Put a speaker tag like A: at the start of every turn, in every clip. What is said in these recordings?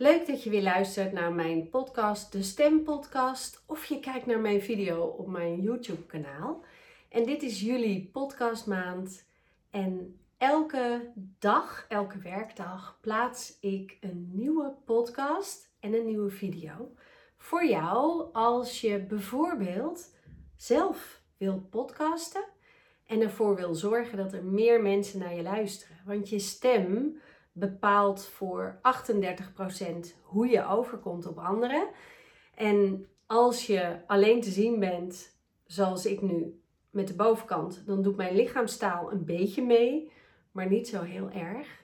A: Leuk dat je weer luistert naar mijn podcast, de Stem Podcast, of je kijkt naar mijn video op mijn YouTube kanaal. En dit is jullie podcastmaand en elke dag, elke werkdag plaats ik een nieuwe podcast en een nieuwe video voor jou als je bijvoorbeeld zelf wilt podcasten en ervoor wil zorgen dat er meer mensen naar je luisteren. Want je stem bepaalt voor 38% hoe je overkomt op anderen. En als je alleen te zien bent, zoals ik nu met de bovenkant, dan doet mijn lichaamstaal een beetje mee, maar niet zo heel erg.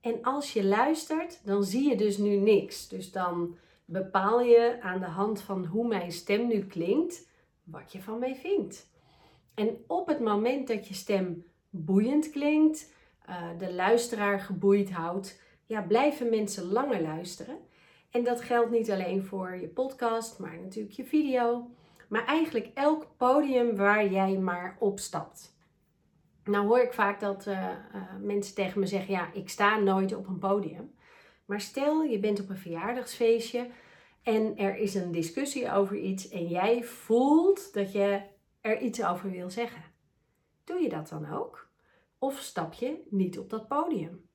A: En als je luistert, dan zie je dus nu niks. Dus dan bepaal je aan de hand van hoe mijn stem nu klinkt, wat je van mij vindt. En op het moment dat je stem boeiend klinkt, uh, de luisteraar geboeid houdt, ja, blijven mensen langer luisteren. En dat geldt niet alleen voor je podcast, maar natuurlijk je video. Maar eigenlijk elk podium waar jij maar opstapt. Nou hoor ik vaak dat uh, uh, mensen tegen me zeggen: Ja, ik sta nooit op een podium. Maar stel je bent op een verjaardagsfeestje en er is een discussie over iets en jij voelt dat je er iets over wil zeggen. Doe je dat dan ook? Of stap je niet op dat podium?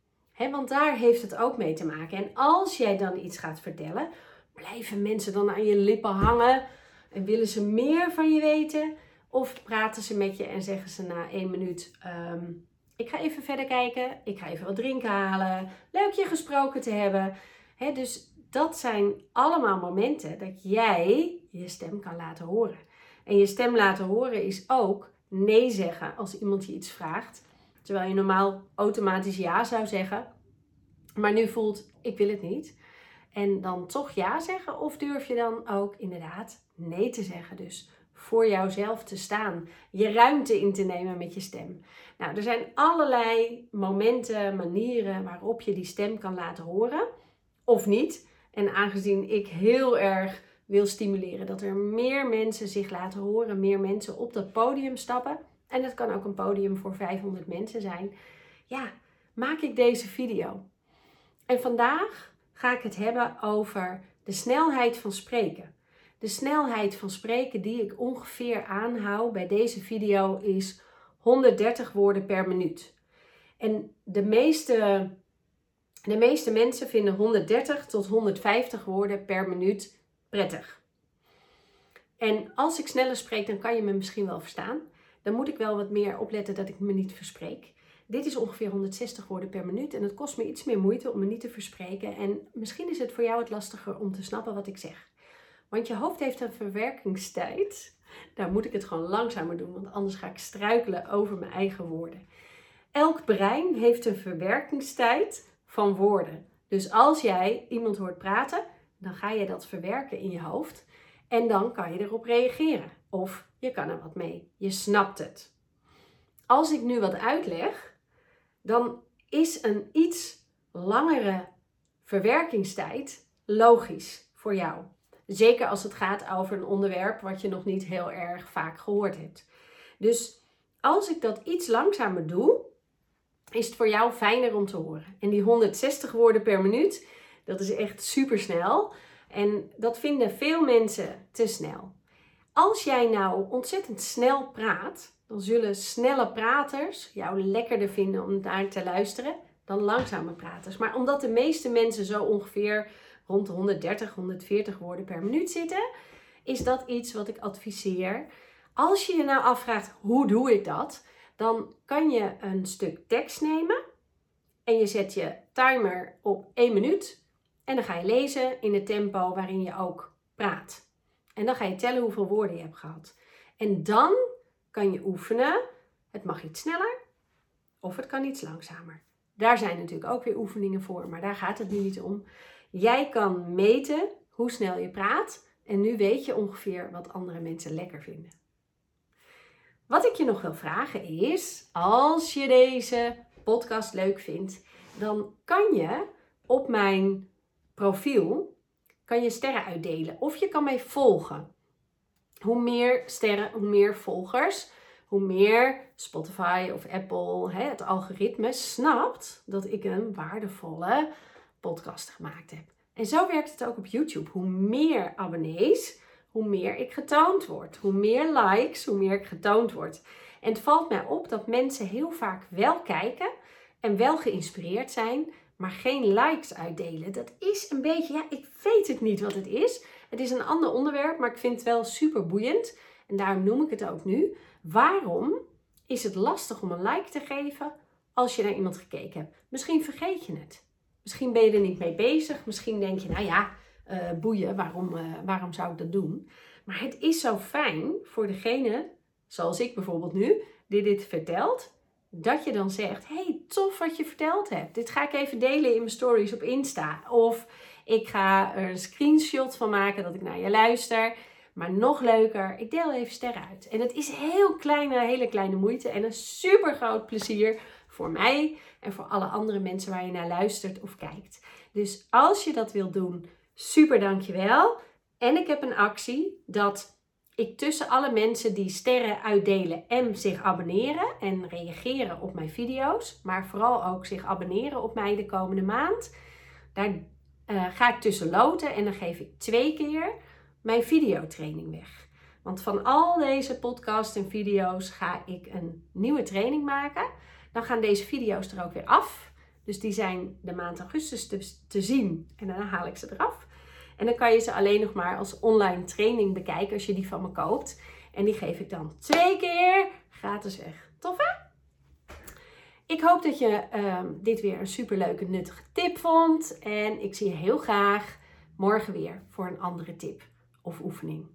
A: want daar heeft het ook mee te maken. En als jij dan iets gaat vertellen, blijven mensen dan aan je lippen hangen en willen ze meer van je weten? Of praten ze met je en zeggen ze na één minuut: ehm, Ik ga even verder kijken, ik ga even wat drinken halen, leuk je gesproken te hebben. dus dat zijn allemaal momenten dat jij je stem kan laten horen. En je stem laten horen is ook nee zeggen als iemand je iets vraagt. Terwijl je normaal automatisch ja zou zeggen. Maar nu voelt ik wil het niet. En dan toch ja zeggen. Of durf je dan ook inderdaad nee te zeggen. Dus voor jouzelf te staan. Je ruimte in te nemen met je stem. Nou, er zijn allerlei momenten, manieren waarop je die stem kan laten horen. Of niet. En aangezien ik heel erg wil stimuleren dat er meer mensen zich laten horen, meer mensen op dat podium stappen. En dat kan ook een podium voor 500 mensen zijn. Ja, maak ik deze video. En vandaag ga ik het hebben over de snelheid van spreken. De snelheid van spreken die ik ongeveer aanhoud bij deze video is 130 woorden per minuut. En de meeste, de meeste mensen vinden 130 tot 150 woorden per minuut prettig. En als ik sneller spreek, dan kan je me misschien wel verstaan. Dan moet ik wel wat meer opletten dat ik me niet verspreek. Dit is ongeveer 160 woorden per minuut en het kost me iets meer moeite om me niet te verspreken. En misschien is het voor jou het lastiger om te snappen wat ik zeg. Want je hoofd heeft een verwerkingstijd. Daar moet ik het gewoon langzamer doen, want anders ga ik struikelen over mijn eigen woorden. Elk brein heeft een verwerkingstijd van woorden. Dus als jij iemand hoort praten, dan ga je dat verwerken in je hoofd en dan kan je erop reageren. Of je kan er wat mee. Je snapt het. Als ik nu wat uitleg, dan is een iets langere verwerkingstijd logisch voor jou. Zeker als het gaat over een onderwerp wat je nog niet heel erg vaak gehoord hebt. Dus als ik dat iets langzamer doe, is het voor jou fijner om te horen. En die 160 woorden per minuut, dat is echt super snel. En dat vinden veel mensen te snel. Als jij nou ontzettend snel praat, dan zullen snelle praters jou lekkerder vinden om daar te luisteren dan langzame praters. Maar omdat de meeste mensen zo ongeveer rond de 130, 140 woorden per minuut zitten, is dat iets wat ik adviseer. Als je je nou afvraagt hoe doe ik dat, dan kan je een stuk tekst nemen en je zet je timer op 1 minuut en dan ga je lezen in het tempo waarin je ook praat. En dan ga je tellen hoeveel woorden je hebt gehad. En dan kan je oefenen. Het mag iets sneller of het kan iets langzamer. Daar zijn natuurlijk ook weer oefeningen voor, maar daar gaat het nu niet om. Jij kan meten hoe snel je praat en nu weet je ongeveer wat andere mensen lekker vinden. Wat ik je nog wil vragen is, als je deze podcast leuk vindt, dan kan je op mijn profiel kan je sterren uitdelen of je kan mij volgen. Hoe meer sterren, hoe meer volgers, hoe meer Spotify of Apple, hè, het algoritme snapt dat ik een waardevolle podcast gemaakt heb. En zo werkt het ook op YouTube. Hoe meer abonnees, hoe meer ik getoond word. Hoe meer likes, hoe meer ik getoond word. En het valt mij op dat mensen heel vaak wel kijken en wel geïnspireerd zijn, maar geen likes uitdelen. Dat is een beetje, ja, ik weet het niet wat het is. Het is een ander onderwerp, maar ik vind het wel super boeiend. En daarom noem ik het ook nu. Waarom is het lastig om een like te geven als je naar iemand gekeken hebt? Misschien vergeet je het. Misschien ben je er niet mee bezig. Misschien denk je, nou ja, uh, boeien, waarom, uh, waarom zou ik dat doen? Maar het is zo fijn voor degene, zoals ik bijvoorbeeld nu, die dit vertelt, dat je dan zegt: hey, tof wat je verteld hebt. Dit ga ik even delen in mijn stories op Insta. Of ik ga er een screenshot van maken dat ik naar je luister. Maar nog leuker, ik deel even sterren uit. En het is heel kleine, hele kleine moeite en een super groot plezier voor mij en voor alle andere mensen waar je naar luistert of kijkt. Dus als je dat wilt doen, super dankjewel. En ik heb een actie dat ik tussen alle mensen die sterren uitdelen en zich abonneren en reageren op mijn video's, maar vooral ook zich abonneren op mij de komende maand, daar uh, ga ik tussen loten en dan geef ik twee keer mijn videotraining weg. Want van al deze podcasts en video's ga ik een nieuwe training maken. Dan gaan deze video's er ook weer af. Dus die zijn de maand augustus te, te zien en dan haal ik ze eraf. En dan kan je ze alleen nog maar als online training bekijken als je die van me koopt. En die geef ik dan twee keer gratis weg. Tof hè? Ik hoop dat je uh, dit weer een superleuke, nuttige tip vond. En ik zie je heel graag morgen weer voor een andere tip of oefening.